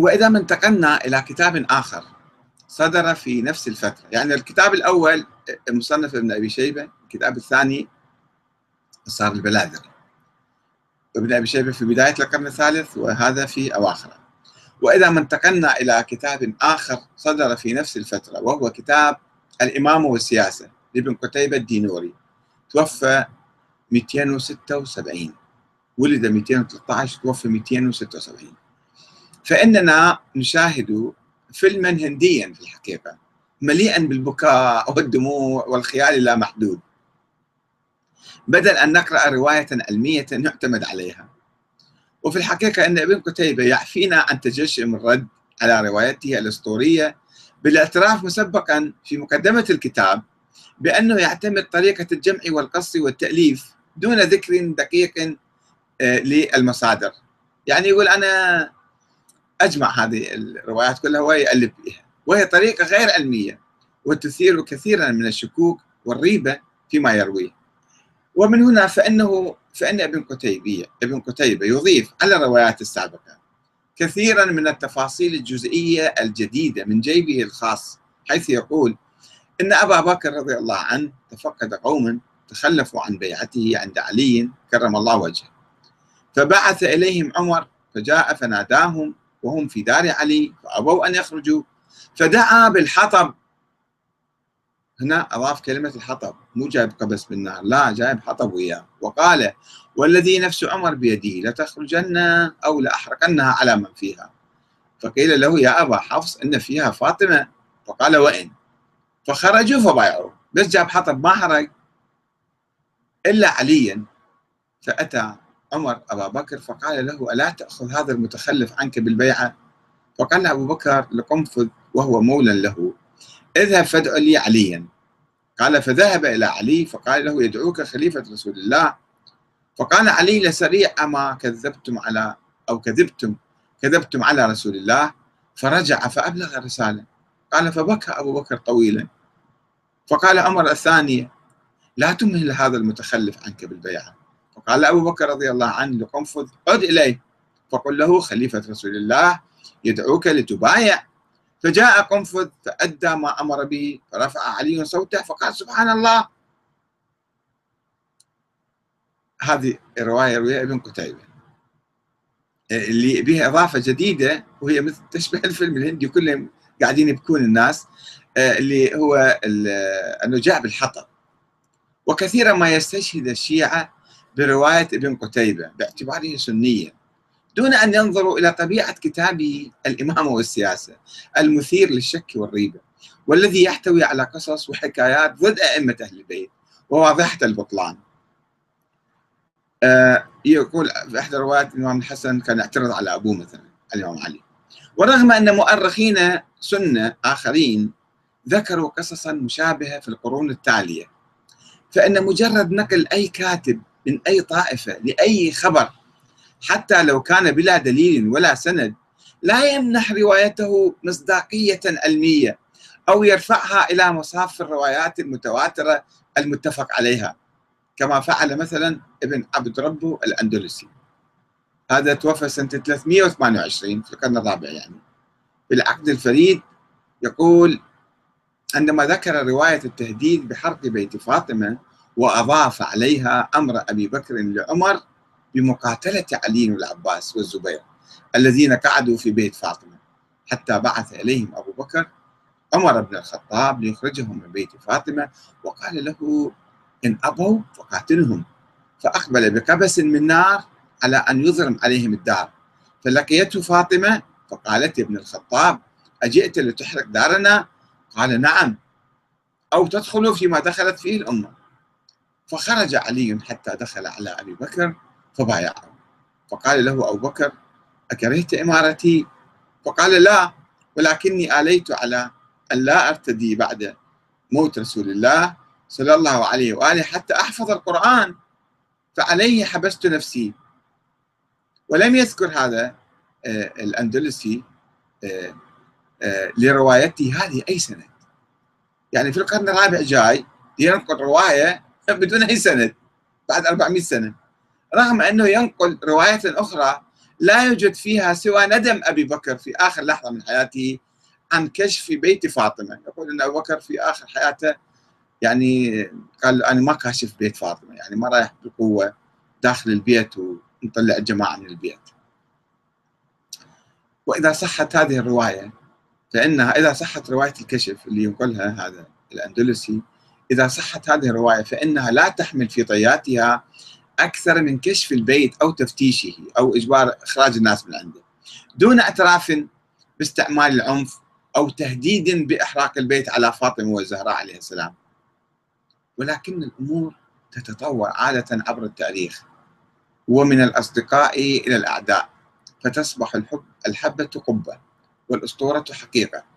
وإذا ما انتقلنا إلى كتاب آخر صدر في نفس الفترة. يعني الكتاب الأول مصنف ابن أبي شيبة الكتاب الثاني صار البلاذر ابن أبي شيبة في بداية القرن الثالث وهذا في أواخره. وإذا ما انتقلنا إلى كتاب آخر صدر في نفس الفترة وهو كتاب الإمامة والسياسة لابن قتيبة الدينوري. توفى 276 ولد 213 توفى 276 فإننا نشاهد فيلما هنديا في الحقيقة مليئا بالبكاء والدموع والخيال اللامحدود. بدل أن نقرأ رواية علمية نعتمد عليها. وفي الحقيقة أن ابن قتيبة يعفينا عن تجشم الرد على روايته الأسطورية بالاعتراف مسبقا في مقدمة الكتاب بأنه يعتمد طريقة الجمع والقص والتأليف دون ذكر دقيق آه، للمصادر. يعني يقول أنا أجمع هذه الروايات كلها ويألف بها وهي طريقة غير علمية وتثير كثيرا من الشكوك والريبة فيما يرويه. ومن هنا فإنه فإن ابن قتيبة ابن قتيبة يضيف على الروايات السابقة كثيرا من التفاصيل الجزئية الجديدة من جيبه الخاص حيث يقول إن أبا بكر رضي الله عنه تفقد قوما تخلفوا عن بيعته عند علي كرم الله وجهه. فبعث إليهم عمر فجاء فناداهم وهم في دار علي فأبوا أن يخرجوا. فدعا بالحطب. هنا أضاف كلمة الحطب. مو جايب قبس بالنار لا جايب حطب وياه. وقال والذي نفس عمر بيده لتخرجن أو لأحرقنها على من فيها. فقيل له يا أبا حفص إن فيها فاطمة. فقال وإن؟ فخرجوا فبايعوا بس جاب حطب ما حرق إلا عليا. فأتى عمر أبا بكر فقال له ألا تأخذ هذا المتخلف عنك بالبيعة؟ فقال أبو بكر لقنفذ وهو مولى له. اذهب فادع لي عليا. قال فذهب إلى علي فقال له يدعوك خليفة رسول الله. فقال علي لسريع أما كذبتم على أو كذبتم كذبتم على رسول الله؟ فرجع فأبلغ الرسالة. قال فبكى أبو بكر طويلا. فقال عمر الثانية لا تمهل هذا المتخلف عنك بالبيعة. فقال أبو بكر رضي الله عنه لقنفذ عد إليه. فقل له خليفة رسول الله يدعوك لتبايع. فجاء قنفذ فأدى ما أمر به فرفع علي صوته فقال سبحان الله. هذه الرواية رويها ابن قتيبة. اللي بها إضافة جديدة وهي مثل تشبه الفيلم الهندي كلهم قاعدين يبكون الناس اللي هو أنه جاء بالحطب. وكثيرا ما يستشهد الشيعة برواية ابن قتيبة باعتباره سنيا دون أن ينظروا إلى طبيعة كتابه الإمامة والسياسة المثير للشك والريبة والذي يحتوي على قصص وحكايات ضد أئمة أهل البيت وواضحة البطلان. آه يقول في إحدى روايات الإمام الحسن كان يعترض على أبوه مثلا الإمام علي. ورغم أن مؤرخين سنة آخرين ذكروا قصصا مشابهة في القرون التالية فإن مجرد نقل أي كاتب من أي طائفة لأي خبر. حتى لو كان بلا دليل ولا سند لا يمنح روايته مصداقية علمية أو يرفعها إلى مصاف الروايات المتواترة المتفق عليها كما فعل مثلا ابن عبد ربه الأندلسي. هذا توفى سنة 328 في القرن الرابع يعني. في العقد الفريد يقول عندما ذكر رواية التهديد بحرق بيت فاطمة وأضاف عليها أمر أبي بكر لعمر بمقاتلة علي والعباس والزبير الذين قعدوا في بيت فاطمة حتى بعث إليهم أبو بكر عمر بن الخطاب ليخرجهم من بيت فاطمة وقال له إن أبوا فقاتلهم فأقبل بقبس من نار على أن يظلم عليهم الدار فلقيته فاطمة فقالت يا ابن الخطاب أجئت لتحرق دارنا؟ قال نعم أو تدخل فيما دخلت فيه الأمة. فخرج علي حتى دخل على أبي بكر فبايعه. فقال له أبو بكر أكرهت إمارتي؟ فقال لا ولكني آليت على أن لا أرتدي بعد موت رسول الله صلى الله عليه وآله حتى أحفظ القرآن فعليه حبست نفسي. ولم يذكر هذا آه، الأندلسي آه، آه، لروايته هذه أي سند. يعني في القرن الرابع جاي ينقل رواية بدون أي سند بعد 400 سنة. رغم أنه ينقل رواية أخرى لا يوجد فيها سوى ندم أبي بكر في آخر لحظة من حياته عن كشف بيت فاطمة. يقول أن أبو بكر في آخر حياته يعني قال أنا ما كاشف بيت فاطمة يعني ما رايح بقوة داخل البيت ونطلع الجماعة من البيت. وإذا صحت هذه الرواية فإنها إذا صحت رواية الكشف اللي ينقلها هذا الأندلسي إذا صحت هذه الرواية فإنها لا تحمل في طياتها أكثر من كشف البيت أو تفتيشه أو إجبار إخراج الناس من عنده. دون اعتراف باستعمال العنف أو تهديد بإحراق البيت على فاطمة والزهراء عليه السلام. ولكن الأمور تتطور عادة عبر التاريخ ومن الأصدقاء إلى الأعداء فتصبح الحب الحبة قبة والأسطورة حقيقة.